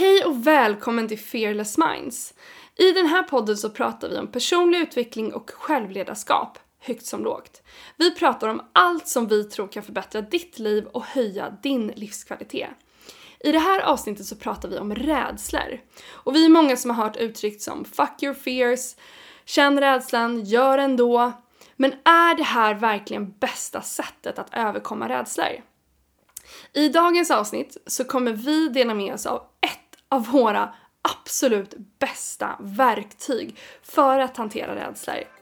Hej och välkommen till Fearless Minds. I den här podden så pratar vi om personlig utveckling och självledarskap, högt som lågt. Vi pratar om allt som vi tror kan förbättra ditt liv och höja din livskvalitet. I det här avsnittet så pratar vi om rädslor. Och vi är många som har hört uttryck som “fuck your fears”, “känn rädslan, gör ändå”. Men är det här verkligen bästa sättet att överkomma rädslor? I dagens avsnitt så kommer vi dela med oss av ett av våra absolut bästa verktyg för att hantera rädslor.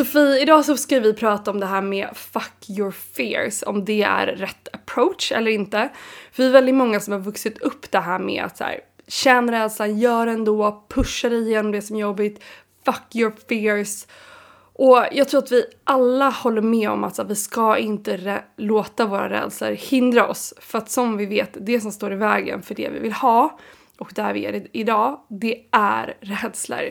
Sofie, idag så ska vi prata om det här med fuck your fears, om det är rätt approach eller inte. För vi är väldigt många som har vuxit upp det här med att så här, känn rädslan, gör ändå, pusha dig igenom det som är jobbigt, fuck your fears. Och jag tror att vi alla håller med om att så här, vi ska inte låta våra rädslor hindra oss. För att som vi vet, det som står i vägen för det vi vill ha och där vi är idag, det är rädslor.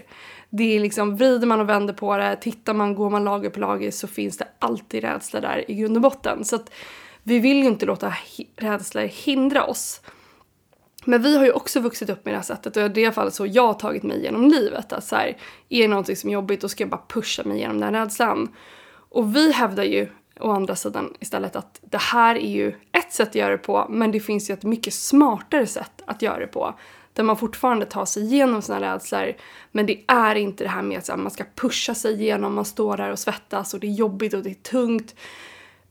Det är liksom, vrider man och vänder på det, tittar man, går man lager på lager så finns det alltid rädsla där i grund och botten. Så att vi vill ju inte låta rädslor hindra oss. Men vi har ju också vuxit upp med det här sättet och i det fallet så jag har tagit mig genom livet. Att så här, är det någonting som är jobbigt då ska jag bara pusha mig igenom den rädslan. Och vi hävdar ju å andra sidan istället att det här är ju ett sätt att göra det på men det finns ju ett mycket smartare sätt att göra det på där man fortfarande tar sig igenom sina rädslor. Men det är inte det här med att man ska pusha sig igenom, man står där och svettas och det är jobbigt och det är tungt.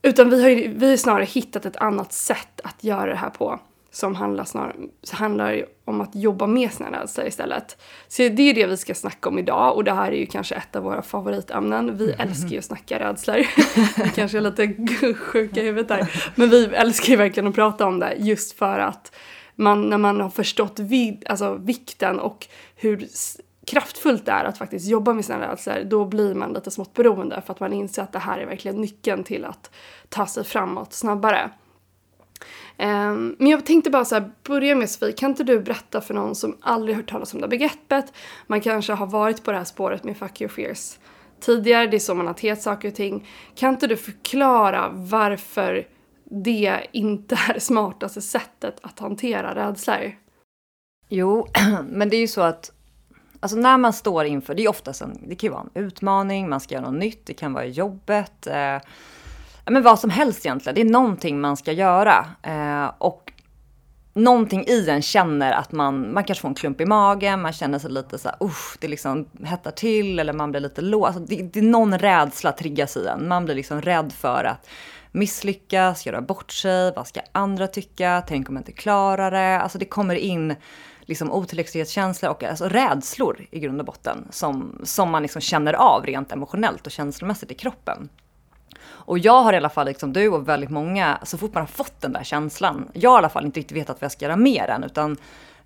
Utan vi har, ju, vi har snarare hittat ett annat sätt att göra det här på som handlar, snarare, handlar om att jobba med sina rädslor istället. Så det är det vi ska snacka om idag och det här är ju kanske ett av våra favoritämnen. Vi mm. älskar ju att snacka rädslor. vi kanske är lite sjuka i huvudet där. Men vi älskar ju verkligen att prata om det just för att man, när man har förstått vid, alltså, vikten och hur kraftfullt det är att faktiskt jobba med sina rädslor, då blir man lite smått beroende för att man inser att det här är verkligen nyckeln till att ta sig framåt snabbare. Um, men jag tänkte bara så här, börja med Sofie, kan inte du berätta för någon som aldrig hört talas om det här begreppet, man kanske har varit på det här spåret med fuck your fears tidigare, det är så man har tagit saker och ting. Kan inte du förklara varför det inte är det smartaste sättet att hantera rädslor. Jo, men det är ju så att Alltså när man står inför, det är oftast en, det kan ju vara en utmaning, man ska göra något nytt, det kan vara jobbet. Eh, men vad som helst egentligen, det är någonting man ska göra. Eh, och någonting i en känner att man, man kanske får en klump i magen, man känner sig lite så här, usch, det liksom hettar till eller man blir lite låg. Alltså det, det är någon rädsla triggas i en. Man blir liksom rädd för att misslyckas, göra bort sig, vad ska andra tycka, tänk om jag inte klarar det. Alltså det kommer in liksom otillräcklighetskänslor och alltså rädslor i grund och botten som, som man liksom känner av rent emotionellt och känslomässigt i kroppen. Och jag har i alla fall, liksom du och väldigt många, så fort man har fått den där känslan, jag har i alla fall inte riktigt vetat vad jag ska göra med den, utan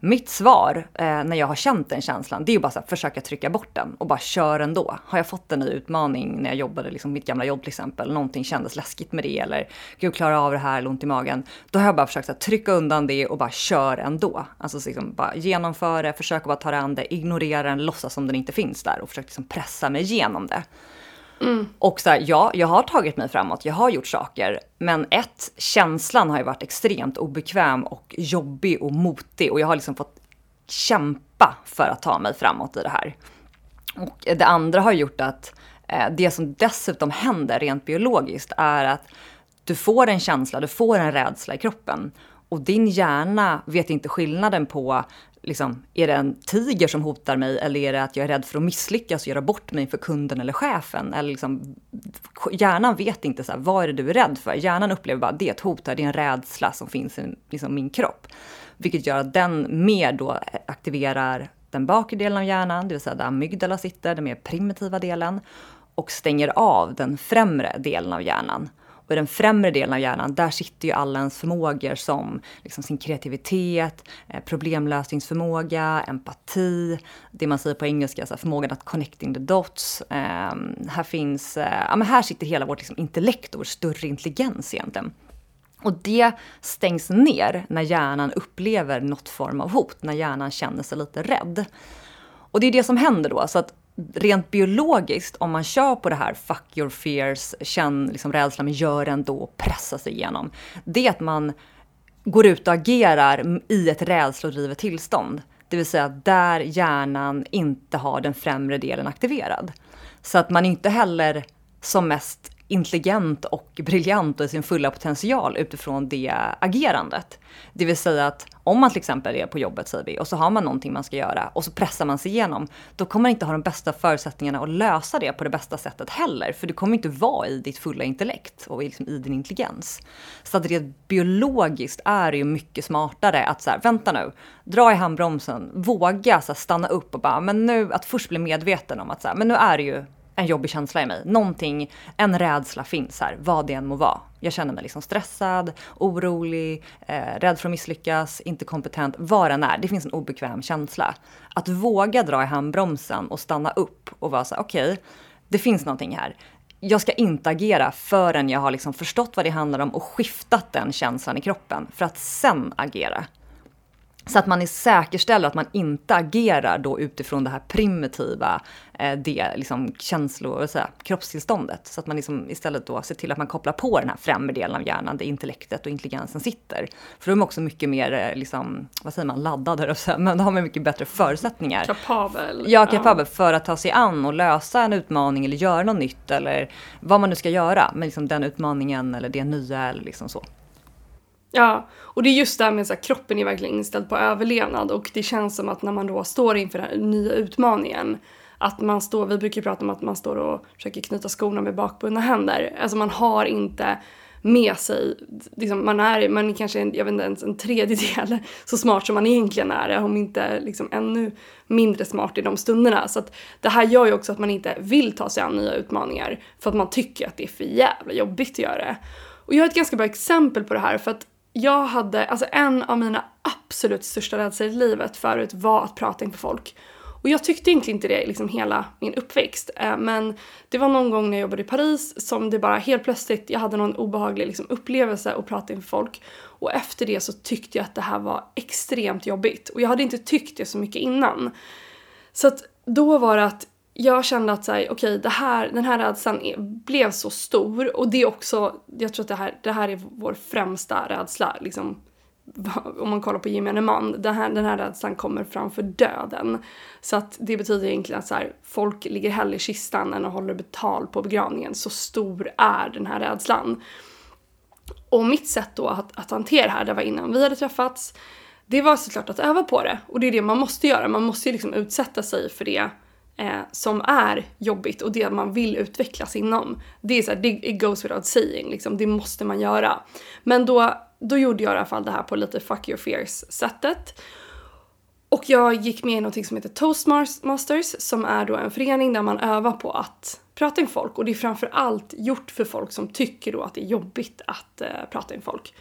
mitt svar eh, när jag har känt den känslan, det är ju bara att försöka trycka bort den och bara köra ändå. Har jag fått en ny utmaning när jag jobbade, liksom mitt gamla jobb till exempel, någonting kändes läskigt med det eller gud klarar av det här eller ont i magen. Då har jag bara försökt att trycka undan det och bara kör ändå. Alltså liksom bara genomföra det, försöka bara ta det an det, ignorera den, låtsas som den inte finns där och försöka liksom pressa mig igenom det. Mm. Och så här, ja, jag har tagit mig framåt, jag har gjort saker. Men ett, känslan har ju varit extremt obekväm och jobbig och motig. Och jag har liksom fått kämpa för att ta mig framåt i det här. Och det andra har gjort att eh, det som dessutom händer rent biologiskt är att du får en känsla, du får en rädsla i kroppen. Och din hjärna vet inte skillnaden på liksom, är det en tiger som hotar mig eller är det att jag är rädd för att misslyckas och göra bort mig för kunden eller chefen? Eller liksom, hjärnan vet inte så här, vad är det du är rädd för. Hjärnan upplever bara det är ett hot, det är en rädsla som finns i liksom, min kropp. Vilket gör att den mer då aktiverar den bakre delen av hjärnan, det vill säga där amygdala sitter, den mer primitiva delen, och stänger av den främre delen av hjärnan. Och i den främre delen av hjärnan, där sitter ju alla ens förmågor som liksom sin kreativitet, eh, problemlösningsförmåga, empati, det man säger på engelska, så förmågan att connecting the dots. Ehm, här finns, eh, ja men här sitter hela vårt liksom, intellekt och vår större intelligens egentligen. Och det stängs ner när hjärnan upplever något form av hot, när hjärnan känner sig lite rädd. Och det är det som händer då, så att rent biologiskt, om man kör på det här fuck your fears, känn liksom rädslan men gör ändå, pressa sig igenom. Det är att man går ut och agerar i ett rädslodrivet tillstånd. Det vill säga där hjärnan inte har den främre delen aktiverad. Så att man inte heller som mest intelligent och briljant och i sin fulla potential utifrån det agerandet. Det vill säga att om man till exempel är på jobbet säger vi och så har man någonting man ska göra och så pressar man sig igenom. Då kommer man inte ha de bästa förutsättningarna att lösa det på det bästa sättet heller. För du kommer inte vara i ditt fulla intellekt och liksom i din intelligens. Så att rent biologiskt är det ju mycket smartare att så här, vänta nu, dra i handbromsen, våga så här, stanna upp och bara, men nu att först bli medveten om att så här, men nu är det ju en jobbig känsla i mig. Någonting, en rädsla finns här, vad det än må vara. Jag känner mig liksom stressad, orolig, eh, rädd för att misslyckas, inte kompetent, vad den än är. Det finns en obekväm känsla. Att våga dra i handbromsen och stanna upp och vara så okej, okay, det finns någonting här. Jag ska inte agera förrän jag har liksom förstått vad det handlar om och skiftat den känslan i kroppen för att sen agera. Så att man säkerställer att man inte agerar då utifrån det här primitiva, eh, det liksom känslo, säga, kroppstillståndet. Så att man liksom istället då ser till att man kopplar på den här främre delen av hjärnan, där intellektet och intelligensen sitter. För de är också mycket mer, eh, liksom, vad säger man, laddade, men då har man mycket bättre förutsättningar. Kapabel. Ja, kapabel för att ta sig an och lösa en utmaning eller göra något nytt eller vad man nu ska göra med liksom den utmaningen eller det nya eller liksom så. Ja, och det är just det här med att kroppen är verkligen inställd på överlevnad och det känns som att när man då står inför den här nya utmaningen att man står, vi brukar prata om att man står och försöker knyta skorna med bakbundna händer. Alltså man har inte med sig, liksom man är, man är kanske, jag vet inte ens en tredjedel så smart som man egentligen är, om inte liksom ännu mindre smart i de stunderna. Så att det här gör ju också att man inte vill ta sig an nya utmaningar för att man tycker att det är för jävla jobbigt att göra det. Och jag har ett ganska bra exempel på det här för att jag hade, alltså en av mina absolut största rädslor i livet förut var att prata inför folk. Och jag tyckte egentligen inte det liksom hela min uppväxt. Eh, men det var någon gång när jag jobbade i Paris som det bara helt plötsligt, jag hade någon obehaglig liksom upplevelse att prata inför folk. Och efter det så tyckte jag att det här var extremt jobbigt. Och jag hade inte tyckt det så mycket innan. Så att då var det att jag kände att okej, okay, det här, den här rädslan är, blev så stor och det är också, jag tror att det här, det här är vår främsta rädsla, liksom, om man kollar på gemene man, den här, den här rädslan kommer framför döden. Så att det betyder egentligen att så här, folk ligger hellre i kistan än att håller betal på begravningen. Så stor är den här rädslan. Och mitt sätt då att, att hantera det här, det var innan vi hade träffats, det var såklart att öva på det. Och det är det man måste göra, man måste ju liksom utsätta sig för det eh, som är jobbigt och det man vill utvecklas inom. Det är så här, det, it goes without saying, liksom, det måste man göra. Men då, då gjorde jag i alla fall det här på lite fuck your fears sättet. Och jag gick med i något som heter Toastmasters som är då en förening där man övar på att prata in folk och det är framför allt gjort för folk som tycker då att det är jobbigt att eh, prata in folk.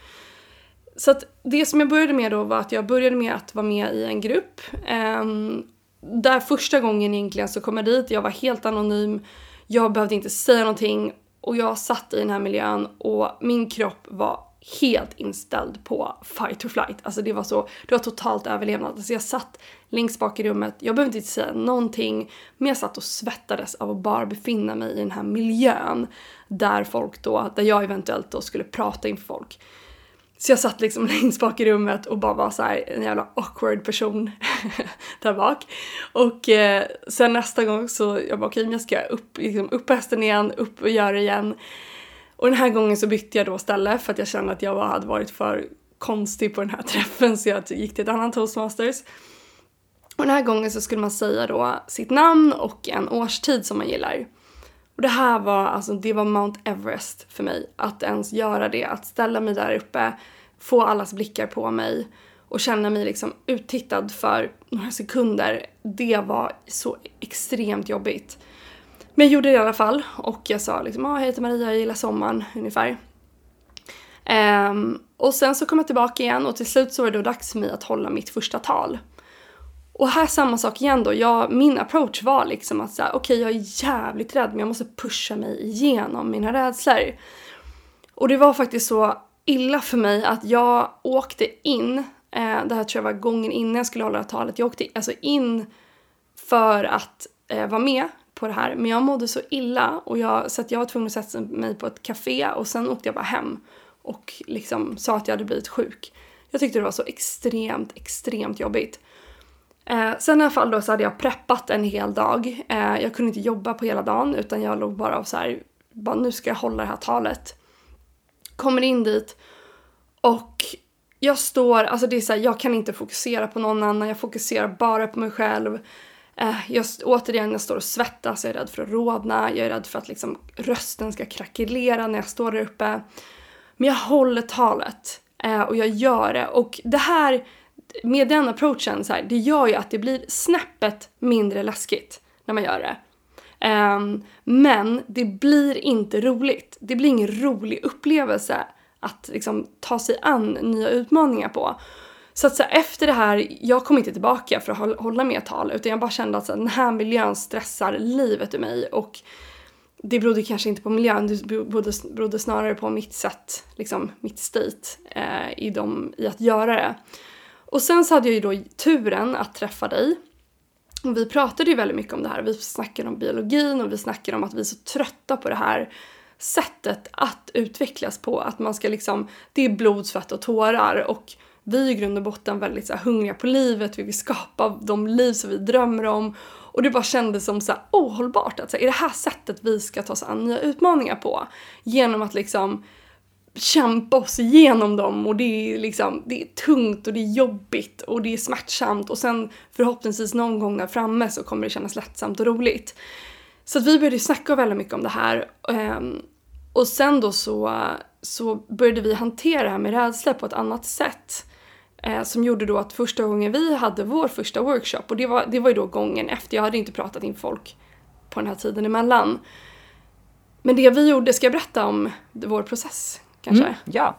Så att det som jag började med då var att jag började med att vara med i en grupp eh, där första gången egentligen så kom jag dit, jag var helt anonym, jag behövde inte säga någonting och jag satt i den här miljön och min kropp var helt inställd på fight or flight. Alltså det var så, det var totalt överlevnad. Alltså jag satt längst bak i rummet, jag behövde inte säga någonting, men jag satt och svettades av att bara befinna mig i den här miljön där folk då, där jag eventuellt då skulle prata inför folk. Så jag satt liksom längst bak i rummet och bara var så här, en jävla awkward person där bak. Och eh, sen nästa gång så jag bara okej, okay, jag ska upp, liksom, upp på hästen igen, upp och göra det igen. Och den här gången så bytte jag då ställe för att jag kände att jag var, hade varit för konstig på den här träffen så jag gick till ett annat toastmasters. Och den här gången så skulle man säga då sitt namn och en årstid som man gillar. Och det här var, alltså det var Mount Everest för mig. Att ens göra det, att ställa mig där uppe, få allas blickar på mig och känna mig liksom uttittad för några sekunder. Det var så extremt jobbigt. Men jag gjorde det i alla fall och jag sa liksom ah, jag heter Maria, jag gillar sommaren ungefär. Um, och sen så kom jag tillbaka igen och till slut så var det då dags för mig att hålla mitt första tal. Och här samma sak igen då. Jag, min approach var liksom att säga, okej okay, jag är jävligt rädd men jag måste pusha mig igenom mina rädslor. Och det var faktiskt så illa för mig att jag åkte in, eh, det här tror jag var gången innan jag skulle hålla det här talet, jag åkte alltså in för att eh, vara med på det här men jag mådde så illa och jag, så att jag var tvungen att sätta mig på ett café och sen åkte jag bara hem och liksom sa att jag hade blivit sjuk. Jag tyckte det var så extremt, extremt jobbigt. Eh, sen i alla fall då så hade jag preppat en hel dag. Eh, jag kunde inte jobba på hela dagen utan jag låg bara och så här, bara nu ska jag hålla det här talet. Kommer in dit och jag står, alltså det är så här, jag kan inte fokusera på någon annan, jag fokuserar bara på mig själv. Eh, jag, återigen, jag står och svettas, jag är rädd för att rodna, jag är rädd för att liksom rösten ska krackelera när jag står där uppe. Men jag håller talet eh, och jag gör det och det här med den approachen, så här, det gör ju att det blir snäppet mindre läskigt när man gör det. Um, men det blir inte roligt. Det blir ingen rolig upplevelse att liksom, ta sig an nya utmaningar på. Så att så här, efter det här, jag kom inte tillbaka för att hålla mer tal utan jag bara kände att så här, den här miljön stressar livet ur mig och det berodde kanske inte på miljön, det berodde, berodde snarare på mitt sätt, liksom mitt state eh, i, dem, i att göra det. Och sen så hade jag ju då turen att träffa dig. Och vi pratade ju väldigt mycket om det här. Vi snackade om biologin och vi snackade om att vi är så trötta på det här sättet att utvecklas på. Att man ska liksom, det är blod, svett och tårar och vi är i grund och botten väldigt så här, hungriga på livet, vi vill skapa de liv som vi drömmer om. Och det bara kändes som så här, ohållbart att så här, är det här sättet vi ska ta oss an nya utmaningar på? Genom att liksom kämpa oss igenom dem och det är liksom, det är tungt och det är jobbigt och det är smärtsamt och sen förhoppningsvis någon gång där framme så kommer det kännas lättsamt och roligt. Så att vi började snacka väldigt mycket om det här. Ehm, och sen då så, så började vi hantera det här med rädsla på ett annat sätt. Ehm, som gjorde då att första gången vi hade vår första workshop, och det var, det var ju då gången efter, jag hade inte pratat in folk på den här tiden emellan. Men det vi gjorde, ska jag berätta om vår process kanske? Mm, ja.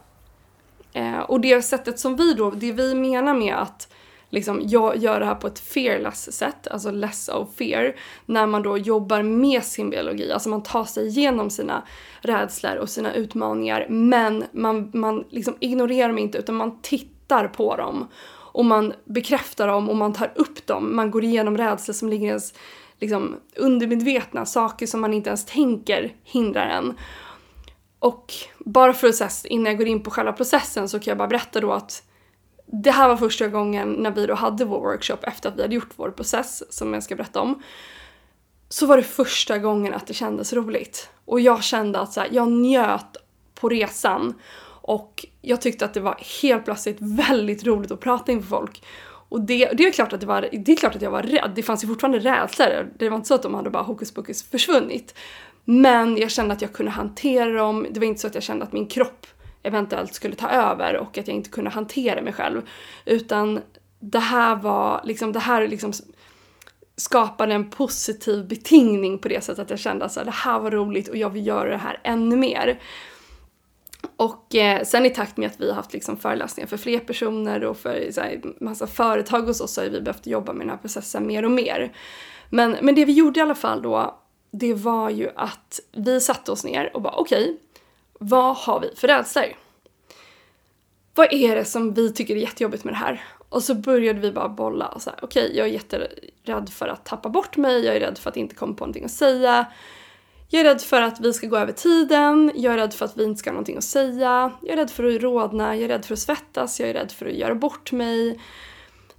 Eh, och det sättet som vi då, det vi menar med att liksom, jag gör det här på ett fearless sätt, alltså less of fear, när man då jobbar med sin biologi, alltså man tar sig igenom sina rädslor och sina utmaningar, men man, man liksom ignorerar dem inte utan man tittar på dem och man bekräftar dem och man tar upp dem, man går igenom rädslor som ligger i ens liksom, undermedvetna, saker som man inte ens tänker hindrar en. Och bara för att säga, innan jag går in på själva processen så kan jag bara berätta då att det här var första gången när vi då hade vår workshop efter att vi hade gjort vår process som jag ska berätta om. Så var det första gången att det kändes roligt. Och jag kände att så här, jag njöt på resan. Och jag tyckte att det var helt plötsligt väldigt roligt att prata inför folk. Och det, det, är klart att det, var, det är klart att jag var rädd. Det fanns ju fortfarande rädslor. Det var inte så att de hade bara hokus pokus försvunnit. Men jag kände att jag kunde hantera dem. Det var inte så att jag kände att min kropp eventuellt skulle ta över och att jag inte kunde hantera mig själv. Utan det här var liksom, det här liksom skapade en positiv betingning på det sättet att jag kände att det här var roligt och jag vill göra det här ännu mer. Och eh, sen i takt med att vi har haft liksom föreläsningar för fler personer och för så här, massa företag och så, så har vi behövt jobba med den här processen mer och mer. Men, men det vi gjorde i alla fall då det var ju att vi satte oss ner och bara okej, okay, vad har vi för rädslor? Vad är det som vi tycker är jättejobbigt med det här? Och så började vi bara bolla och så okej, okay, jag är jätterädd för att tappa bort mig, jag är rädd för att inte komma på någonting att säga. Jag är rädd för att vi ska gå över tiden, jag är rädd för att vi inte ska ha någonting att säga, jag är rädd för att rodna, jag är rädd för att svettas, jag är rädd för att göra bort mig.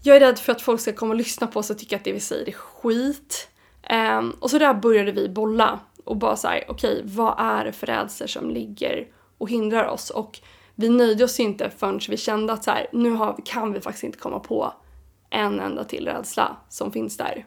Jag är rädd för att folk ska komma och lyssna på oss och tycka att det vi säger är skit. Um, och så där började vi bolla och bara såhär, okej, okay, vad är det för rädslor som ligger och hindrar oss? Och vi nöjde oss inte förrän vi kände att så här, nu har, kan vi faktiskt inte komma på en enda till rädsla som finns där.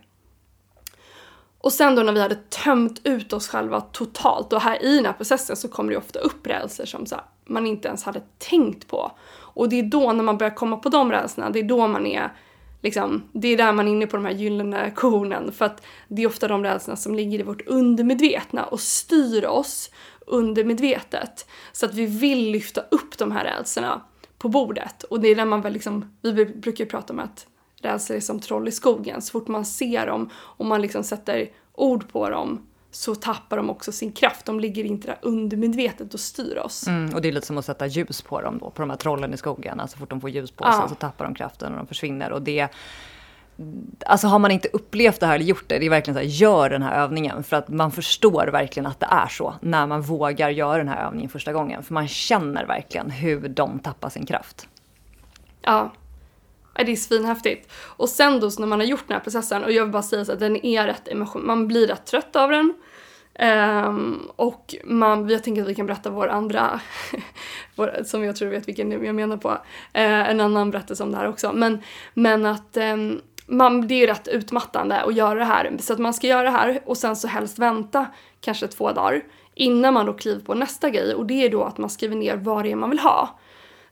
Och sen då när vi hade tömt ut oss själva totalt och här i den här processen så kommer det ofta upp rädslor som så här, man inte ens hade tänkt på. Och det är då när man börjar komma på de rädslorna, det är då man är Liksom, det är där man är inne på de här gyllene kornen för att det är ofta de rädslorna som ligger i vårt undermedvetna och styr oss undermedvetet. Så att vi vill lyfta upp de här rädslorna på bordet. Och det är där man väl liksom, vi brukar ju prata om att rädslor är som troll i skogen. Så fort man ser dem och man liksom sätter ord på dem så tappar de också sin kraft. De ligger inte där undermedvetet och styr oss. Mm, och det är lite som att sätta ljus på dem då, på de här trollen i skogen. Alltså så fort de får ljus på sig ja. så tappar de kraften och de försvinner. Och det, Alltså har man inte upplevt det här eller gjort det, det är verkligen så här, gör den här övningen. För att man förstår verkligen att det är så när man vågar göra den här övningen första gången. För man känner verkligen hur de tappar sin kraft. Ja, det är svinhäftigt. Och sen då när man har gjort den här processen, och jag vill bara säga så att den är rätt emotion, man blir rätt trött av den. Um, och man, jag tänker att vi kan berätta vår andra, vår, som jag tror vet vilken jag menar på, uh, en annan berättelse om det här också. Men, men att um, man, det är ju rätt utmattande att göra det här. Så att man ska göra det här och sen så helst vänta kanske två dagar innan man då kliver på nästa grej och det är då att man skriver ner vad det är man vill ha.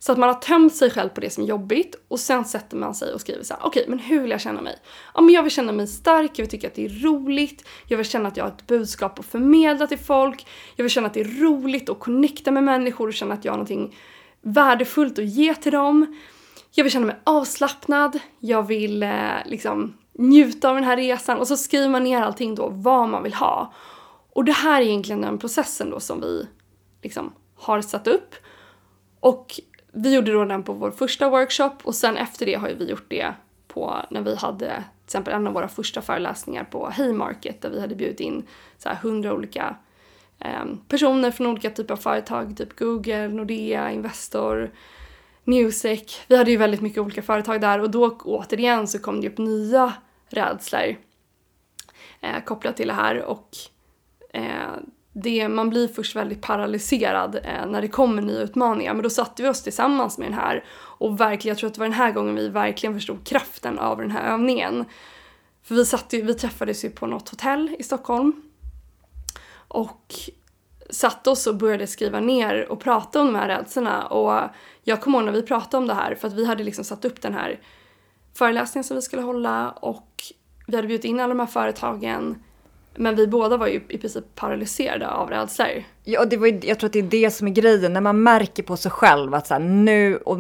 Så att man har tömt sig själv på det som är jobbigt och sen sätter man sig och skriver så här: okej, okay, men hur vill jag känna mig? Ja, men jag vill känna mig stark, jag vill tycka att det är roligt, jag vill känna att jag har ett budskap att förmedla till folk, jag vill känna att det är roligt att connecta med människor och känna att jag har någonting värdefullt att ge till dem. Jag vill känna mig avslappnad, jag vill eh, liksom njuta av den här resan och så skriver man ner allting då, vad man vill ha. Och det här är egentligen den processen då som vi liksom har satt upp. Och vi gjorde då den på vår första workshop och sen efter det har ju vi gjort det på när vi hade till exempel en av våra första föreläsningar på Haymarket där vi hade bjudit in så här hundra olika eh, personer från olika typer av företag, typ Google, Nordea, Investor, Music. Vi hade ju väldigt mycket olika företag där och då återigen så kom det upp nya rädslor eh, kopplat till det här och eh, det, man blir först väldigt paralyserad eh, när det kommer nya utmaningar. Men då satte vi oss tillsammans med den här och verkligen, jag tror att det var den här gången vi verkligen förstod kraften av den här övningen. För vi, satt ju, vi träffades ju på något hotell i Stockholm och satte oss och började skriva ner och prata om de här rädslorna. Och jag kommer ihåg när vi pratade om det här för att vi hade liksom satt upp den här föreläsningen som vi skulle hålla och vi hade bjudit in alla de här företagen men vi båda var ju i princip paralyserade av rädslor. Ja, det var, jag tror att det är det som är grejen. När man märker på sig själv att så här, nu, och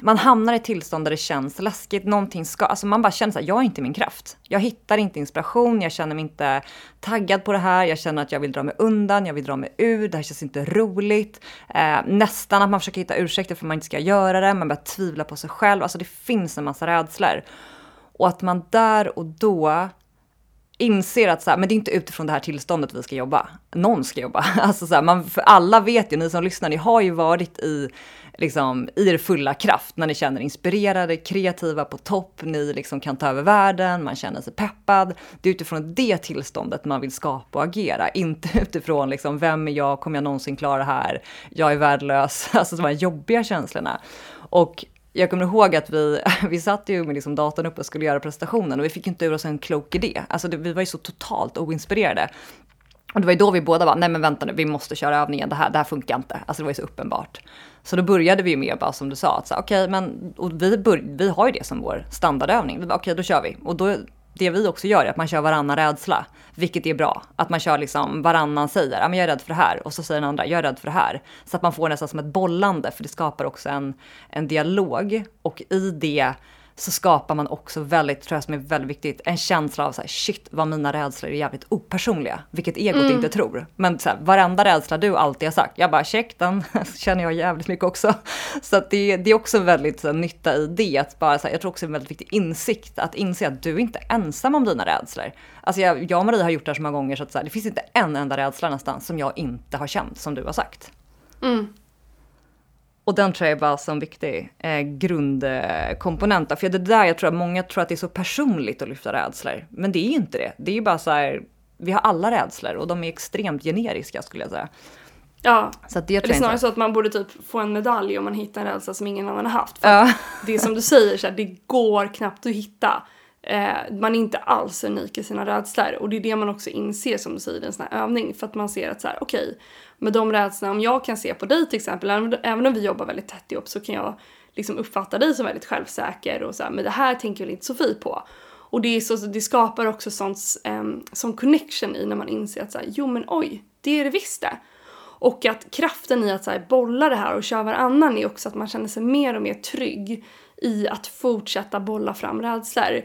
man hamnar i ett tillstånd där det känns läskigt, någonting ska, alltså man bara känner så här, jag är inte min kraft. Jag hittar inte inspiration, jag känner mig inte taggad på det här, jag känner att jag vill dra mig undan, jag vill dra mig ur, det här känns inte roligt. Eh, nästan att man försöker hitta ursäkter för att man inte ska göra det, man börjar tvivla på sig själv, alltså det finns en massa rädslor. Och att man där och då inser att så här, men det är inte utifrån det här tillståndet vi ska jobba. Någon ska jobba. Alltså så här, man, för alla vet ju, ni som lyssnar, ni har ju varit i, liksom, i er fulla kraft när ni känner inspirerade, kreativa, på topp, ni liksom kan ta över världen, man känner sig peppad. Det är utifrån det tillståndet man vill skapa och agera, inte utifrån liksom, vem är jag, kommer jag någonsin klara det här, jag är värdelös, alltså de här jobbiga känslorna. Och jag kommer ihåg att vi, vi satt ju med liksom datorn uppe och skulle göra presentationen och vi fick inte ur oss en klok idé. Alltså det, vi var ju så totalt oinspirerade. Och det var ju då vi båda var, nej men vänta nu, vi måste köra övningen, det här, det här funkar inte. Alltså det var ju så uppenbart. Så då började vi ju med bara som du sa, att okej, okay, men och vi, bör, vi har ju det som vår standardövning. Okej, okay, då kör vi. Och då det vi också gör är att man kör varannan rädsla, vilket är bra. Att man kör liksom varannan säger, ja men jag är rädd för det här och så säger den andra, jag är rädd för det här. Så att man får nästan som ett bollande, för det skapar också en, en dialog och i det så skapar man också väldigt, tror jag som är väldigt viktigt, en känsla av så här, shit vad mina rädslor är jävligt opersonliga, vilket egot mm. inte tror. Men så här, varenda rädsla du alltid har sagt, jag bara check den känner jag jävligt mycket också. Så att det, det är också väldigt så här, nytta i det, att bara så här, jag tror också det är en väldigt viktig insikt, att inse att du är inte ensam om dina rädslor. Alltså jag, jag och Marie har gjort det här så många gånger så att så det finns inte en enda rädsla nästan som jag inte har känt, som du har sagt. Mm. Och den tror jag är bara som viktig eh, grundkomponent. För det är där jag tror att många tror att det är så personligt att lyfta rädslor. Men det är ju inte det. Det är ju bara så här, vi har alla rädslor och de är extremt generiska skulle jag säga. Ja, så det eller snarare så att man borde typ få en medalj om man hittar en rädsla som ingen annan har haft. För ja. Det är som du säger, så här, det går knappt att hitta. Eh, man är inte alls unik i sina rädslor och det är det man också inser som du säger i en sån här övning för att man ser att så här, okej, okay, med de rädslorna, om jag kan se på dig till exempel, även om vi jobbar väldigt tätt ihop så kan jag liksom uppfatta dig som väldigt självsäker och så här, men det här tänker väl inte Sofie på. Och det, så, det skapar också sånt, um, sån connection i när man inser att så här, jo men oj, det är det visst det. Och att kraften i att så här, bolla det här och köra varannan är också att man känner sig mer och mer trygg i att fortsätta bolla fram rädslor.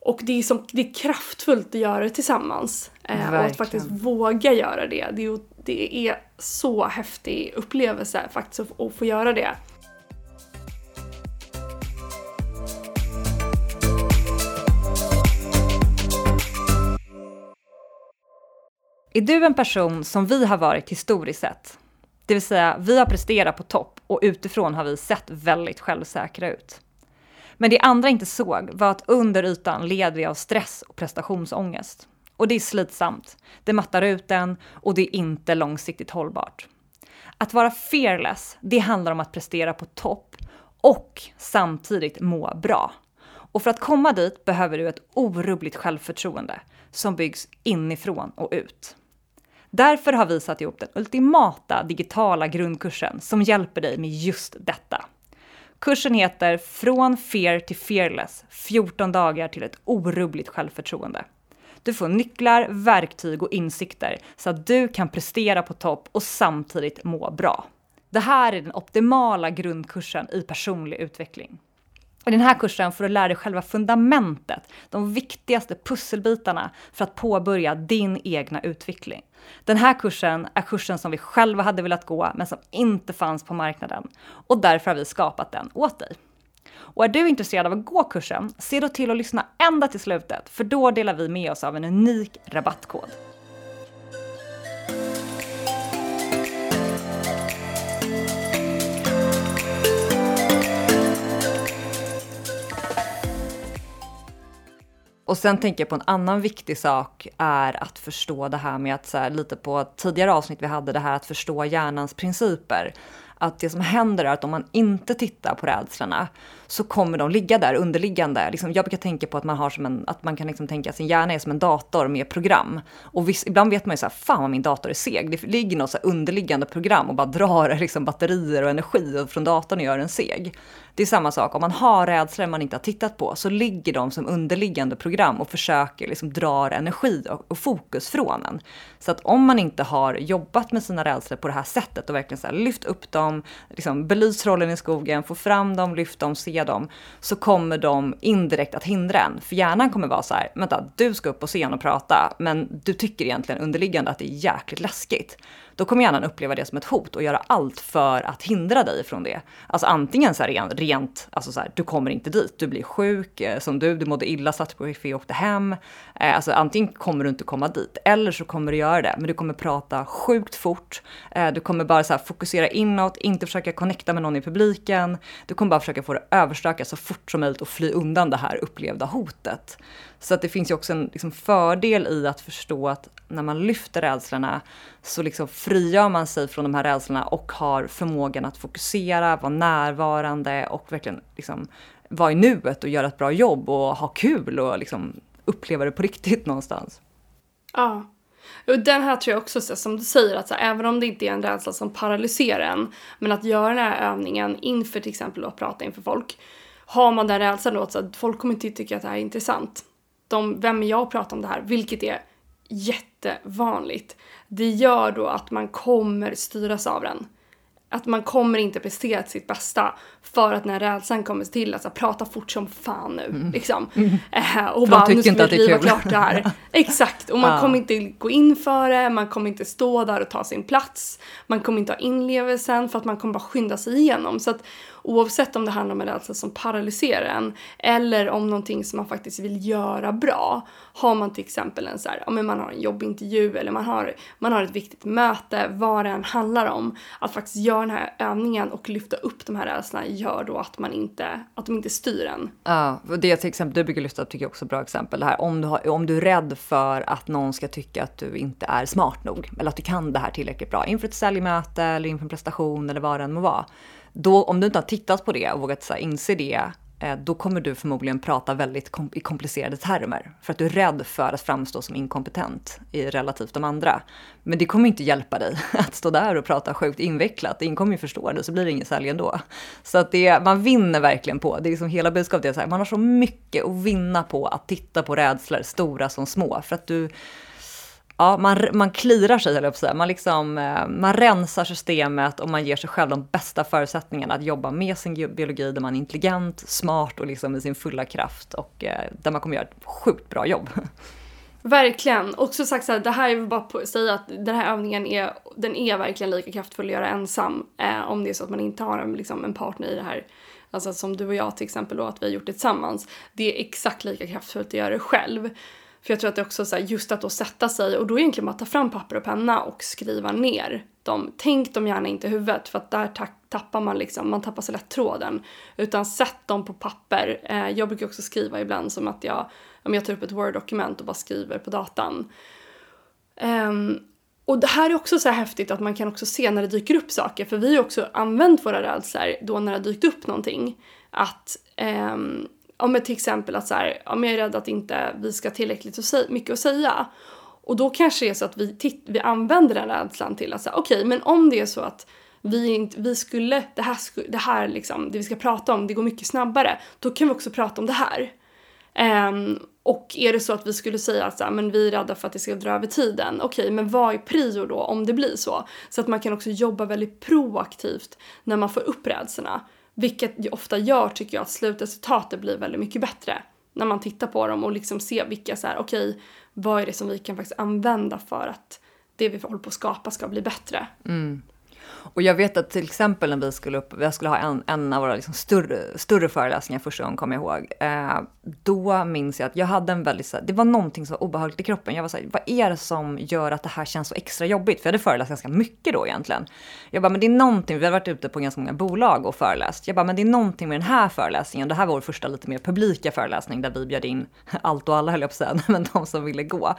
Och det är, som, det är kraftfullt att göra det tillsammans. Eh, och att faktiskt våga göra det. Det är, det är så häftig upplevelse faktiskt att, att få göra det. Är du en person som vi har varit historiskt sett? Det vill säga, vi har presterat på topp och utifrån har vi sett väldigt självsäkra ut. Men det andra inte såg var att under ytan led vi av stress och prestationsångest. Och det är slitsamt, det mattar ut en och det är inte långsiktigt hållbart. Att vara fearless, det handlar om att prestera på topp och samtidigt må bra. Och för att komma dit behöver du ett orubbligt självförtroende som byggs inifrån och ut. Därför har vi satt ihop den ultimata digitala grundkursen som hjälper dig med just detta. Kursen heter Från Fear till Fearless, 14 dagar till ett orubbligt självförtroende. Du får nycklar, verktyg och insikter så att du kan prestera på topp och samtidigt må bra. Det här är den optimala grundkursen i personlig utveckling. I den här kursen får du lära dig själva fundamentet, de viktigaste pusselbitarna för att påbörja din egna utveckling. Den här kursen är kursen som vi själva hade velat gå, men som inte fanns på marknaden. Och därför har vi skapat den åt dig. Och är du intresserad av att gå kursen, se då till att lyssna ända till slutet, för då delar vi med oss av en unik rabattkod. Och sen tänker jag på en annan viktig sak är att förstå det här med att så här, lite på tidigare avsnitt vi hade det här att förstå hjärnans principer att det som händer är att om man inte tittar på rädslorna så kommer de ligga där underliggande. Liksom, jag brukar tänka på att man, har som en, att man kan liksom tänka att sin hjärna är som en dator med program. Och viss, ibland vet man ju så här, fan vad min dator är seg. Det ligger något så underliggande program och bara drar liksom batterier och energi från datorn och gör den seg. Det är samma sak, om man har rädslor man inte har tittat på så ligger de som underliggande program och försöker liksom dra energi och, och fokus från en. Så att om man inte har jobbat med sina rädslor på det här sättet och verkligen så här, lyft upp dem, liksom belyst rollen i skogen, få fram dem, lyft dem, se dem, så kommer de indirekt att hindra en. För hjärnan kommer vara så här, vänta, du ska upp på scen och prata, men du tycker egentligen underliggande att det är jäkligt läskigt då kommer hjärnan uppleva det som ett hot och göra allt för att hindra dig från det. Alltså antingen så här rent, alltså så här, du kommer inte dit, du blir sjuk, eh, som du, du mådde illa, satt på buffé och åkte hem. Eh, alltså antingen kommer du inte komma dit, eller så kommer du göra det, men du kommer prata sjukt fort. Eh, du kommer bara så här fokusera inåt, inte försöka connecta med någon i publiken. Du kommer bara försöka få det överstökat så fort som möjligt och fly undan det här upplevda hotet. Så att det finns ju också en liksom, fördel i att förstå att när man lyfter rädslorna så liksom frigör man sig från de här rädslorna och har förmågan att fokusera, vara närvarande och verkligen liksom vara i nuet och göra ett bra jobb och ha kul och liksom uppleva det på riktigt någonstans. Ja. Och den här tror jag också, som du säger, att så, även om det inte är en rädsla som paralyserar en, men att göra den här övningen inför till exempel att prata inför folk, har man den rädslan då, så att folk kommer inte tycka att det här är intressant. De, vem är jag att prata om det här? Vilket är jättevanligt. Det gör då att man kommer styras av den. Att man kommer inte prestera sitt bästa för att när rädslan kommer till, alltså prata fort som fan nu mm. liksom. Mm. Eh, och bara, nu ska vi driva klart det här. Exakt, och man ja. kommer inte gå in för det, man kommer inte stå där och ta sin plats. Man kommer inte ha inlevelsen för att man kommer bara skynda sig igenom. Så att oavsett om det handlar om en rädsla som paralyserar en eller om någonting som man faktiskt vill göra bra. Har man till exempel en så här, ja men man har en jobbintervju eller man har, man har ett viktigt möte, vad det än handlar om. Att faktiskt göra den här övningen och lyfta upp de här rädslorna gör då att man inte, att de inte styr en. Ja, det till exempel du brukar lyfta upp tycker jag också är ett bra exempel. Det här, om, du har, om du är rädd för att någon ska tycka att du inte är smart nog eller att du kan det här tillräckligt bra inför ett säljmöte eller inför en prestation eller vad det än må vara då, om du inte har tittat på det och vågat så här, inse det, Eh, då kommer du förmodligen prata väldigt kom i komplicerade termer. För att du är rädd för att framstå som inkompetent i relativt de andra. Men det kommer inte hjälpa dig att stå där och prata sjukt invecklat. Ingen kommer ju förstå det, så blir det ingen sälj ändå. Så att det, man vinner verkligen på, det är liksom hela budskapet är så här, man har så mycket att vinna på att titta på rädslor, stora som små. För att du, ja, man, man klirar sig, eller jag Man, liksom, eh, man rensar systemet och man ger sig själv de bästa förutsättningarna att jobba med sin biologi där man är intelligent, smart och liksom i sin fulla kraft och eh, där man kommer göra ett sjukt bra jobb. Verkligen. Och som sagt så här, det här är bara på att säga att den här övningen är, den är verkligen lika kraftfull att göra ensam. Eh, om det är så att man inte har en, liksom, en partner i det här. Alltså som du och jag till exempel då, att vi har gjort det tillsammans. Det är exakt lika kraftfullt att göra det själv. För jag tror att det är också så här, just att då sätta sig och då egentligen bara ta fram papper och penna och skriva ner dem. Tänk dem gärna inte i huvudet för att där tappar man liksom, man tappar så lätt tråden. Utan sätt dem på papper. Eh, jag brukar också skriva ibland som att jag, om jag tar upp ett word-dokument och bara skriver på datan. Um, och det här är också så här häftigt att man kan också se när det dyker upp saker, för vi har också använt våra rädslor då när det har dykt upp någonting. Att um, om till exempel att så här, om jag är rädd att inte vi ska ha tillräckligt mycket att säga. Och då kanske det är så att vi, vi använder den rädslan till att säga okej, okay, men om det är så att vi, inte, vi skulle, det här, det här liksom, det vi ska prata om, det går mycket snabbare, då kan vi också prata om det här. Um, och är det så att vi skulle säga att så här, men vi är rädda för att det ska dra över tiden, okej, okay, men vad är prio då om det blir så? Så att man kan också jobba väldigt proaktivt när man får upp rädslorna. Vilket ju ofta gör, tycker jag, att slutresultatet blir väldigt mycket bättre. När man tittar på dem och liksom ser vilka så här, okej, okay, vad är det som vi kan faktiskt använda för att det vi håller på att skapa ska bli bättre. Mm. Och jag vet att till exempel när vi skulle upp, jag skulle ha en, en av våra liksom större, större föreläsningar första gången, kommer jag ihåg. Eh, då minns jag att jag hade en väldigt, det var någonting som var obehagligt i kroppen. Jag var såhär, vad är det som gör att det här känns så extra jobbigt? För jag hade föreläst ganska mycket då egentligen. Jag bara, men det är någonting, vi har varit ute på ganska många bolag och föreläst. Jag bara, men det är någonting med den här föreläsningen. Det här var vår första lite mer publika föreläsning där vi bjöd in allt och alla höll jag på att säga, men de som ville gå.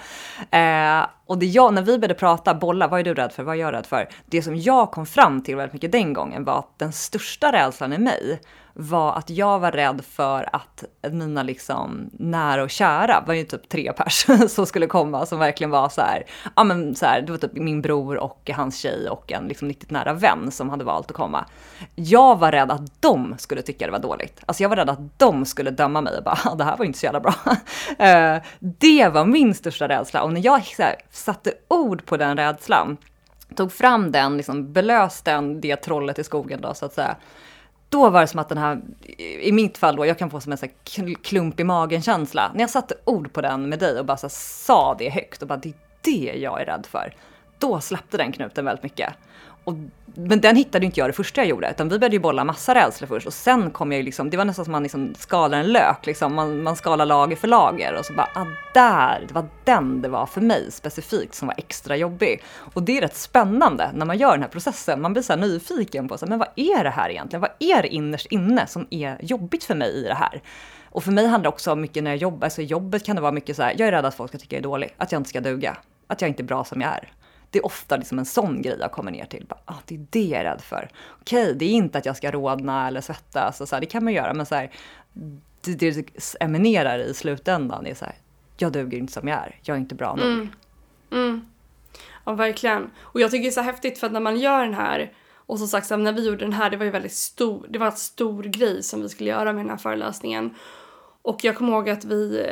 Eh, och det jag, när vi började prata, bolla, vad är du rädd för, vad är jag rädd för? Det som jag kom fram till väldigt mycket den gången var att den största rädslan i mig var att jag var rädd för att mina liksom nära och kära, var ju typ tre pers som skulle komma som verkligen var så här, ja men så här, det var typ min bror och hans tjej och en liksom riktigt nära vän som hade valt att komma. Jag var rädd att de skulle tycka det var dåligt. Alltså jag var rädd att de skulle döma mig och bara, ah, det här var inte så jävla bra. Eh, det var min största rädsla och när jag så här, satte ord på den rädslan, tog fram den, liksom belöste den, det trollet i skogen då så att säga, då var det som att den här, i mitt fall då, jag kan få som en sån klump i magen-känsla. När jag satte ord på den med dig och bara så sa det högt och bara det är det jag är rädd för. Då släppte den knuten väldigt mycket. Och, men den hittade inte jag det första jag gjorde, utan vi började ju bolla massa rädslor först och sen kom jag ju liksom, det var nästan som man liksom skalar en lök, liksom. man, man skalar lager för lager och så bara, ah, där, det var den det var för mig specifikt som var extra jobbig. Och det är rätt spännande när man gör den här processen, man blir så här nyfiken på, så här, men vad är det här egentligen? Vad är det innerst inne som är jobbigt för mig i det här? Och för mig handlar det också mycket när jag jobbar, alltså i jobbet kan det vara mycket så här, jag är rädd att folk ska tycka jag är dålig, att jag inte ska duga, att jag inte är bra som jag är. Det är ofta liksom en sån grej jag kommer ner till. Bara, ah, det är det jag är rädd för. Okej, okay, det är inte att jag ska rodna eller svettas, och så här, det kan man göra, men så här, det, det eminerar i slutändan är så här, jag duger inte som jag är, jag är inte bra nog. Mm. Mm. Ja, verkligen. Och jag tycker det är så häftigt för att när man gör den här, och som sagt när vi gjorde den här, det var ju väldigt stor, det var en stor grej som vi skulle göra med den här föreläsningen. Och jag kommer ihåg att vi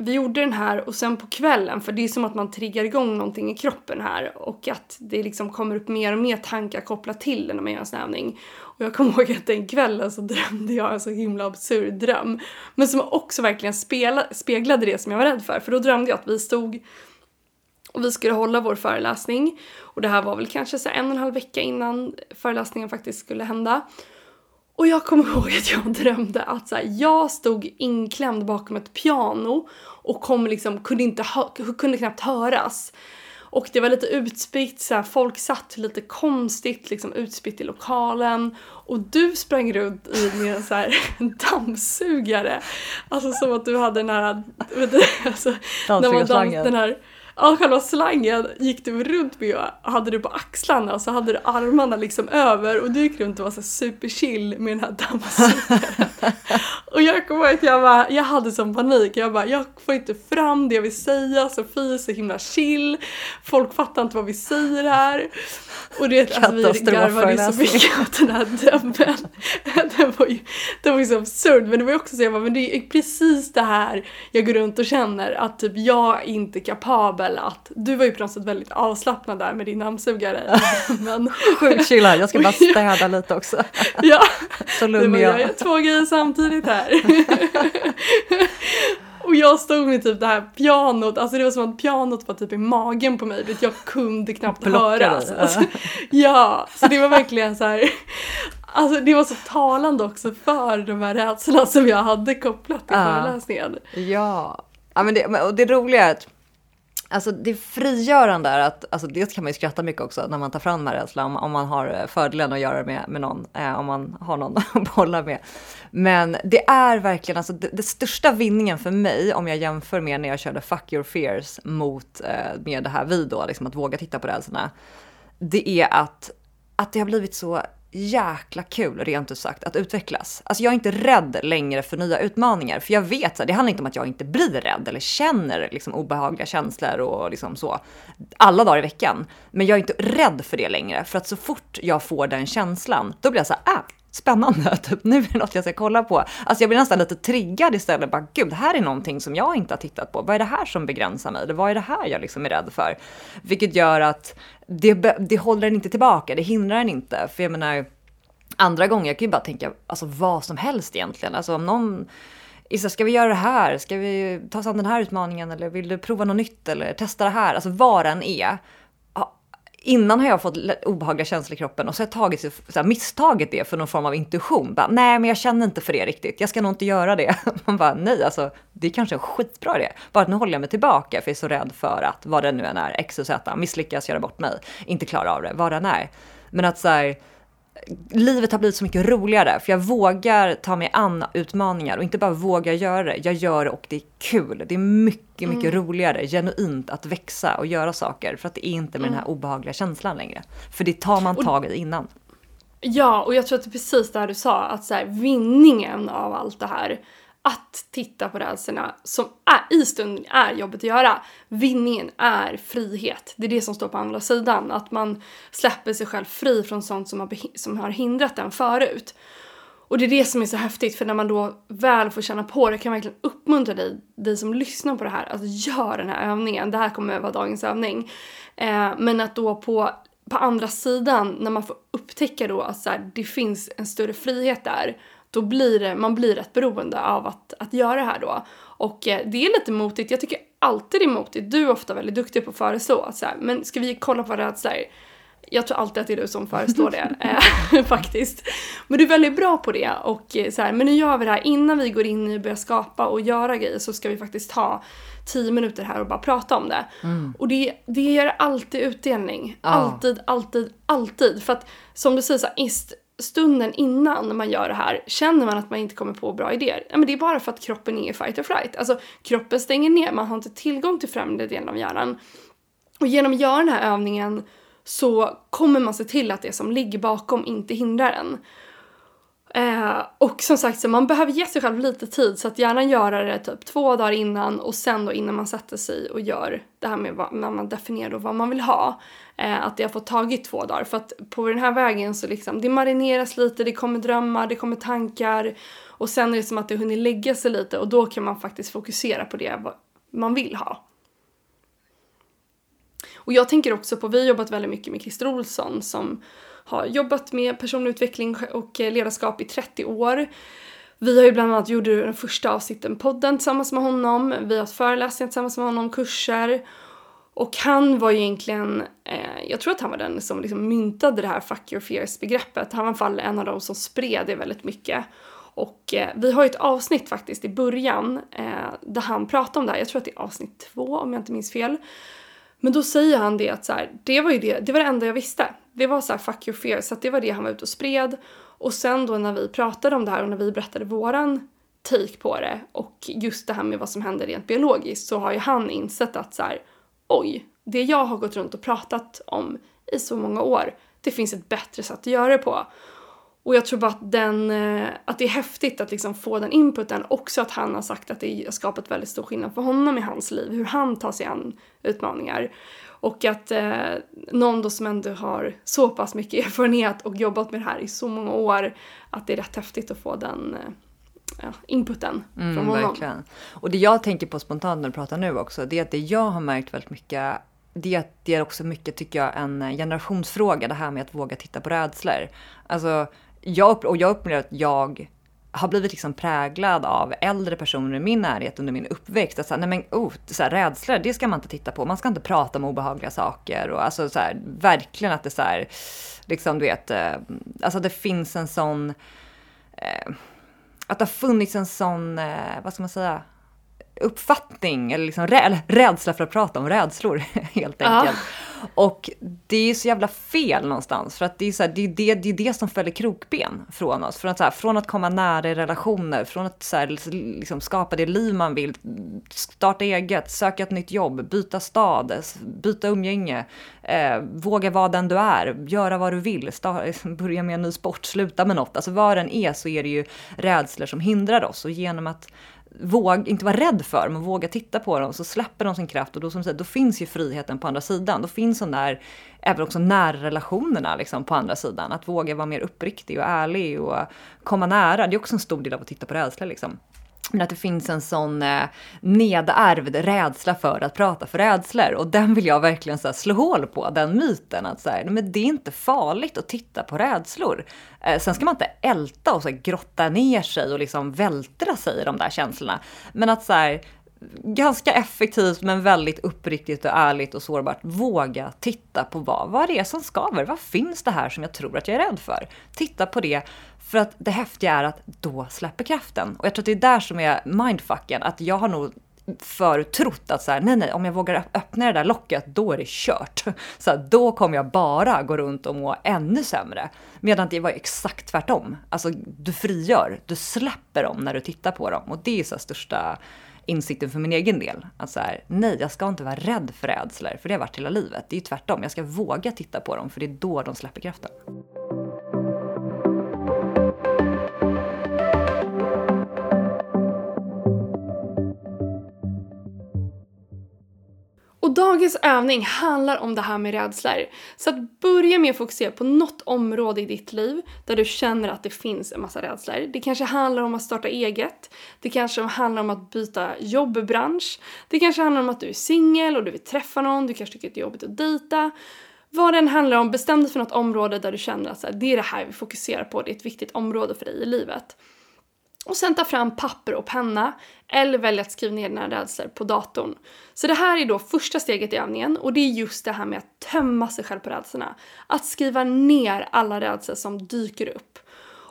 vi gjorde den här och sen på kvällen, för det är som att man triggar igång någonting i kroppen här och att det liksom kommer upp mer och mer tankar kopplat till det när man gör en snävning. Och jag kommer ihåg att den kvällen så drömde jag en så himla absurd dröm. Men som också verkligen spela, speglade det som jag var rädd för. För då drömde jag att vi stod och vi skulle hålla vår föreläsning. Och det här var väl kanske så en och en halv vecka innan föreläsningen faktiskt skulle hända. Och jag kommer ihåg att jag drömde att så här, jag stod inklämd bakom ett piano och kom liksom, kunde, inte kunde knappt höras. Och det var lite utspritt, så här, folk satt lite konstigt liksom utspritt i lokalen. Och du sprang runt i med en så här, dammsugare. Alltså som att du hade den här... Alltså. Den här ja, själva slangen gick du runt med och hade du på axlarna och så hade du armarna liksom över och du gick runt och var så superchill med den här dammsugaren. och jag kommer ihåg att jag, bara, jag hade sån panik, jag bara jag får inte fram det jag vill säga, Sofie är så himla chill, folk fattar inte vad vi säger här. Och det, alltså, vi garvade så mycket åt den här drömmen. den var ju, det var ju så absurd men det var ju också så jag bara, men det är precis det här jag går runt och känner att typ jag är inte kapabel att, du var ju på något sätt väldigt avslappnad där med din dammsugare. men, Sjukt chill här, jag ska bara städa lite också. ja, Så lugn var, är jag jag. gör två grejer samtidigt här. Och jag stod med typ det här pianot, alltså det var som att pianot var typ i magen på mig, vet, jag kunde knappt Blockade höra. dig, Alltså, ja, så det var verkligen så här. Alltså det var så talande också för de här rädslorna som jag hade kopplat till Ja. föreläsningen. Ja, ja men det, och det roliga är att Alltså det frigörande är att, alltså dels kan man ju skratta mycket också när man tar fram de här rädslorna, om, om man har eh, fördelen att göra det med, med någon, eh, om man har någon att bolla med. Men det är verkligen, alltså det, det största vinningen för mig, om jag jämför med när jag körde Fuck your fears mot eh, med det här vi då, liksom att våga titta på rädslorna, det är att, att det har blivit så jäkla kul, rent ut sagt, att utvecklas. Alltså jag är inte rädd längre för nya utmaningar, för jag vet, att det handlar inte om att jag inte blir rädd eller känner liksom obehagliga känslor och liksom så, alla dagar i veckan. Men jag är inte rädd för det längre, för att så fort jag får den känslan, då blir jag så här, ah, spännande, typ, nu är det något jag ska kolla på. Alltså jag blir nästan lite triggad istället, bara gud, det här är någonting som jag inte har tittat på. Vad är det här som begränsar mig? Eller vad är det här jag liksom är rädd för? Vilket gör att det, det håller den inte tillbaka, det hindrar den inte. För jag menar, andra gånger, jag kan ju bara tänka alltså vad som helst egentligen. Alltså om någon Issa, ska vi göra det här? Ska vi ta oss an den här utmaningen? Eller vill du prova något nytt? Eller testa det här? Alltså vad den är. Innan har jag fått obehagliga känslor i kroppen och så har jag tagit, så här, misstagit det för någon form av intuition. Bara, nej, men jag känner inte för det riktigt. Jag ska nog inte göra det. Man bara, nej, alltså det är kanske en skitbra idé. Bara att nu håller jag mig tillbaka för jag är så rädd för att vad det nu än är, X och Z, misslyckas, göra bort mig, inte klara av det, vad den är. Men att så här, livet har blivit så mycket roligare för jag vågar ta mig an utmaningar och inte bara vågar göra det. Jag gör det och det är kul. Det är mycket, mycket roligare, genuint att växa och göra saker för att det är inte med den här obehagliga känslan längre. För det tar man tag i innan. Ja, och jag tror att det är precis det här du sa, att så här, vinningen av allt det här, att titta på rädslorna som är, i stunden är jobbigt att göra. Vinningen är frihet. Det är det som står på andra sidan. Att man släpper sig själv fri från sånt som har, som har hindrat en förut. Och det är det som är så häftigt för när man då väl får känna på det kan jag verkligen uppmuntra dig, dig som lyssnar på det här, att gör den här övningen. Det här kommer vara dagens övning. Eh, men att då på, på andra sidan, när man får upptäcka då att så här, det finns en större frihet där, då blir det, man blir rätt beroende av att, att göra det här då. Och eh, det är lite motigt, jag tycker alltid det är motigt. Du är ofta väldigt duktig på att föreslå att så här, men ska vi kolla på rädslor? Jag tror alltid att det är du som föreslår det, eh, faktiskt. Men du är väldigt bra på det och eh, så här, men nu gör vi det här innan vi går in och börjar skapa och göra grejer så ska vi faktiskt ha tio minuter här och bara prata om det. Och det, det ger alltid utdelning. Ja. Alltid, alltid, alltid. För att som du säger så här, ist, stunden innan man gör det här, känner man att man inte kommer på bra idéer, ja, men det är bara för att kroppen är i fight or flight. Alltså kroppen stänger ner, man har inte tillgång till främre delen av hjärnan. Och genom att göra den här övningen så kommer man se till att det som ligger bakom inte hindrar en. Eh, och som sagt, så man behöver ge sig själv lite tid så att gärna göra det typ två dagar innan och sen då innan man sätter sig och gör det här med vad, när man definierar då vad man vill ha. Eh, att det har fått tagit två dagar för att på den här vägen så liksom det marineras lite, det kommer drömmar, det kommer tankar och sen är det som att det hunnit lägga sig lite och då kan man faktiskt fokusera på det man vill ha. Och jag tänker också på, vi har jobbat väldigt mycket med Christer Olsson som har jobbat med personlig utveckling och ledarskap i 30 år. Vi har ju bland annat gjort den första avsnitten podden tillsammans med honom. Vi har haft föreläsningar tillsammans med honom, kurser. Och han var ju egentligen, eh, jag tror att han var den som liksom myntade det här fuck your fears begreppet. Han var i alla fall en av de som spred det väldigt mycket. Och eh, vi har ju ett avsnitt faktiskt i början eh, där han pratar om det här. Jag tror att det är avsnitt två om jag inte minns fel. Men då säger han det att så här, det var ju det, det var det enda jag visste. Det var så här fuck your fear, så att det var det han var ute och spred. Och sen då när vi pratade om det här och när vi berättade våran take på det och just det här med vad som händer rent biologiskt så har ju han insett att så här, oj, det jag har gått runt och pratat om i så många år, det finns ett bättre sätt att göra det på. Och jag tror bara att, den, eh, att det är häftigt att liksom få den inputen. Också att han har sagt att det har skapat väldigt stor skillnad för honom i hans liv. Hur han tar sig an utmaningar. Och att eh, någon då som ändå har så pass mycket erfarenhet och jobbat med det här i så många år. Att det är rätt häftigt att få den eh, ja, inputen mm, från honom. Verkligen. Och det jag tänker på spontant när du pratar nu också, det är att det jag har märkt väldigt mycket det, det är också mycket, tycker jag, en generationsfråga, det här med att våga titta på rädslor. Alltså, jag, och jag upplever att jag har blivit liksom präglad av äldre personer i min närhet under min uppväxt. Att så här, nej men, oh, så här, rädslor, det ska man inte titta på. Man ska inte prata om obehagliga saker. Och alltså, så här, verkligen att det så här, liksom du vet, eh, alltså det finns en sån, eh, att det har funnits en sån, eh, vad ska man säga, uppfattning eller liksom rä rädsla för att prata om rädslor helt enkelt. Ja. Och det är så jävla fel någonstans för att det är, så här, det, är det, det är det som fäller krokben från oss. Från att, så här, från att komma nära i relationer, från att så här, liksom skapa det liv man vill, starta eget, söka ett nytt jobb, byta stad, byta umgänge, eh, våga vara den du är, göra vad du vill, starta, börja med en ny sport, sluta med något. Alltså vad den är så är det ju rädslor som hindrar oss och genom att våg, inte vara rädd för, men våga titta på dem så släpper de sin kraft och då, som sagt, då finns ju friheten på andra sidan. Då finns de där, även också närrelationerna liksom på andra sidan. Att våga vara mer uppriktig och ärlig och komma nära. Det är också en stor del av att titta på rädsla liksom. Men att det finns en sån eh, nedärvd rädsla för att prata för rädslor. Och den vill jag verkligen så här, slå hål på, den myten. Att så här, men det är inte farligt att titta på rädslor. Eh, sen ska man inte älta och så här, grotta ner sig och liksom vältra sig i de där känslorna. Men att så här, ganska effektivt men väldigt uppriktigt och ärligt och sårbart våga titta på vad, vad det är som skaver. Vad finns det här som jag tror att jag är rädd för? Titta på det för att det häftiga är att då släpper kraften. Och jag tror att det är där som är mindfucken, att jag har nog förut trott att så här, nej, nej, om jag vågar öppna det där locket, då är det kört. Så här, då kommer jag bara gå runt och må ännu sämre. Medan det var exakt tvärtom. Alltså, du frigör, du släpper dem när du tittar på dem. Och det är så största insikten för min egen del. Att så här, nej, jag ska inte vara rädd för rädslor, för det har varit hela livet. Det är ju tvärtom, jag ska våga titta på dem, för det är då de släpper kraften. Dagens övning handlar om det här med rädslor. Så att börja med att fokusera på något område i ditt liv där du känner att det finns en massa rädslor. Det kanske handlar om att starta eget. Det kanske handlar om att byta jobbbransch. Det kanske handlar om att du är singel och du vill träffa någon. Du kanske tycker att det är jobbigt att dejta. Vad den handlar om, bestäm dig för något område där du känner att det är det här vi fokuserar på. Det är ett viktigt område för dig i livet. Och sen ta fram papper och penna eller välja att skriva ner dina rädslor på datorn. Så det här är då första steget i övningen och det är just det här med att tömma sig själv på rädslorna. Att skriva ner alla rädslor som dyker upp.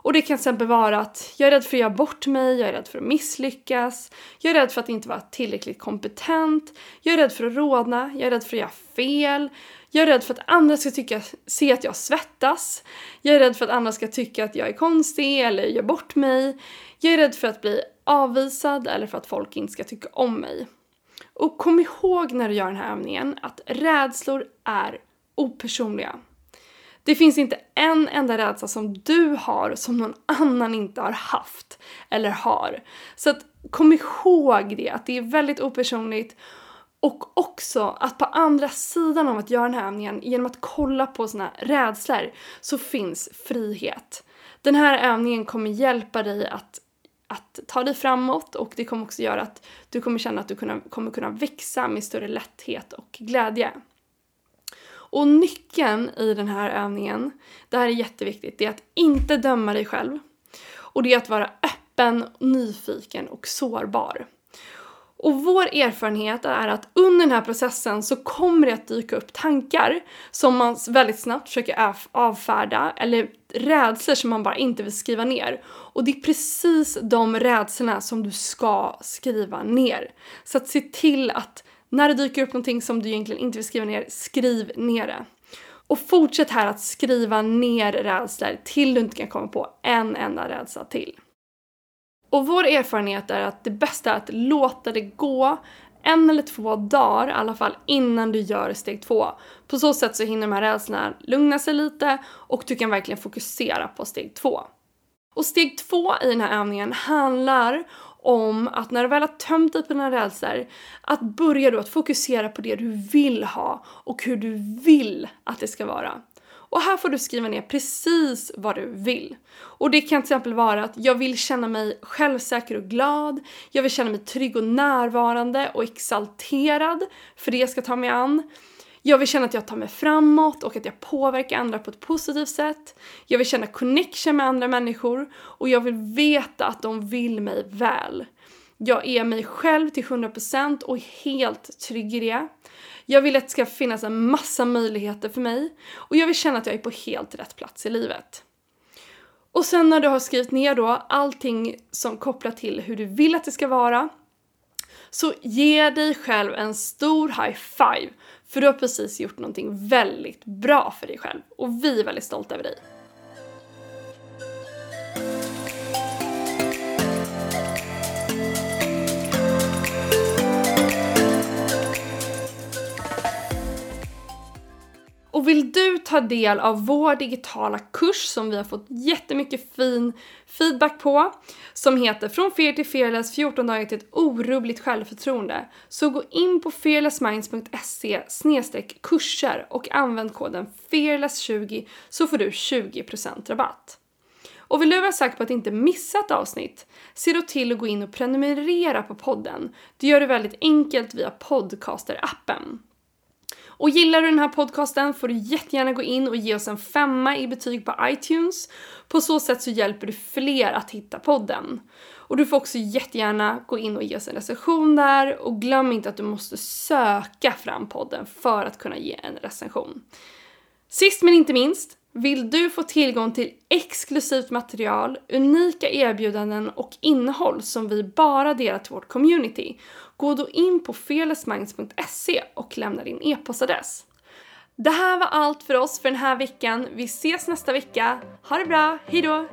Och det kan till exempel vara att jag är rädd för att göra bort mig, jag är rädd för att misslyckas, jag är rädd för att inte vara tillräckligt kompetent, jag är rädd för att rådna, jag är rädd för att göra fel, jag är rädd för att andra ska tycka, se att jag svettas, jag är rädd för att andra ska tycka att jag är konstig eller gör bort mig, jag är rädd för att bli avvisad eller för att folk inte ska tycka om mig. Och kom ihåg när du gör den här övningen att rädslor är opersonliga. Det finns inte en enda rädsla som du har som någon annan inte har haft eller har. Så att kom ihåg det, att det är väldigt opersonligt och också att på andra sidan av att göra den här övningen, genom att kolla på sina rädslor, så finns frihet. Den här övningen kommer hjälpa dig att att ta dig framåt och det kommer också göra att du kommer känna att du kommer kunna växa med större lätthet och glädje. Och nyckeln i den här övningen, det här är jätteviktigt, det är att inte döma dig själv. Och det är att vara öppen, nyfiken och sårbar. Och vår erfarenhet är att under den här processen så kommer det att dyka upp tankar som man väldigt snabbt försöker avfärda eller rädslor som man bara inte vill skriva ner. Och det är precis de rädslorna som du ska skriva ner. Så att se till att när det dyker upp någonting som du egentligen inte vill skriva ner, skriv ner det. Och fortsätt här att skriva ner rädslor till du inte kan komma på en enda rädsla till. Och vår erfarenhet är att det bästa är att låta det gå en eller två dagar i alla fall innan du gör steg två. På så sätt så hinner de här rädslorna lugna sig lite och du kan verkligen fokusera på steg två. Och steg två i den här övningen handlar om att när du väl har tömt dig på dina rädslor, att börja då att fokusera på det du vill ha och hur du vill att det ska vara. Och här får du skriva ner precis vad du vill. Och det kan till exempel vara att jag vill känna mig självsäker och glad, jag vill känna mig trygg och närvarande och exalterad för det jag ska ta mig an. Jag vill känna att jag tar mig framåt och att jag påverkar andra på ett positivt sätt. Jag vill känna connection med andra människor och jag vill veta att de vill mig väl. Jag är mig själv till 100% och helt trygg i det. Jag vill att det ska finnas en massa möjligheter för mig och jag vill känna att jag är på helt rätt plats i livet. Och sen när du har skrivit ner då allting som kopplar till hur du vill att det ska vara så ge dig själv en stor high five för du har precis gjort någonting väldigt bra för dig själv och vi är väldigt stolta över dig. Och vill du ta del av vår digitala kurs som vi har fått jättemycket fin feedback på, som heter Från fear till fearless 14 dagar till ett orubbligt självförtroende, så gå in på fearlessminds.se kurser och använd koden fearless20 så får du 20% rabatt. Och vill du vara säker på att inte missa ett avsnitt, se då till att gå in och prenumerera på podden. Det gör du väldigt enkelt via Podcaster-appen. Och gillar du den här podcasten får du jättegärna gå in och ge oss en femma i betyg på iTunes. På så sätt så hjälper du fler att hitta podden. Och du får också jättegärna gå in och ge oss en recension där och glöm inte att du måste söka fram podden för att kunna ge en recension. Sist men inte minst, vill du få tillgång till exklusivt material, unika erbjudanden och innehåll som vi bara delar till vårt community Gå då in på fearlessminds.se och lämna din e-postadress. Det här var allt för oss för den här veckan. Vi ses nästa vecka. Ha det bra, hejdå!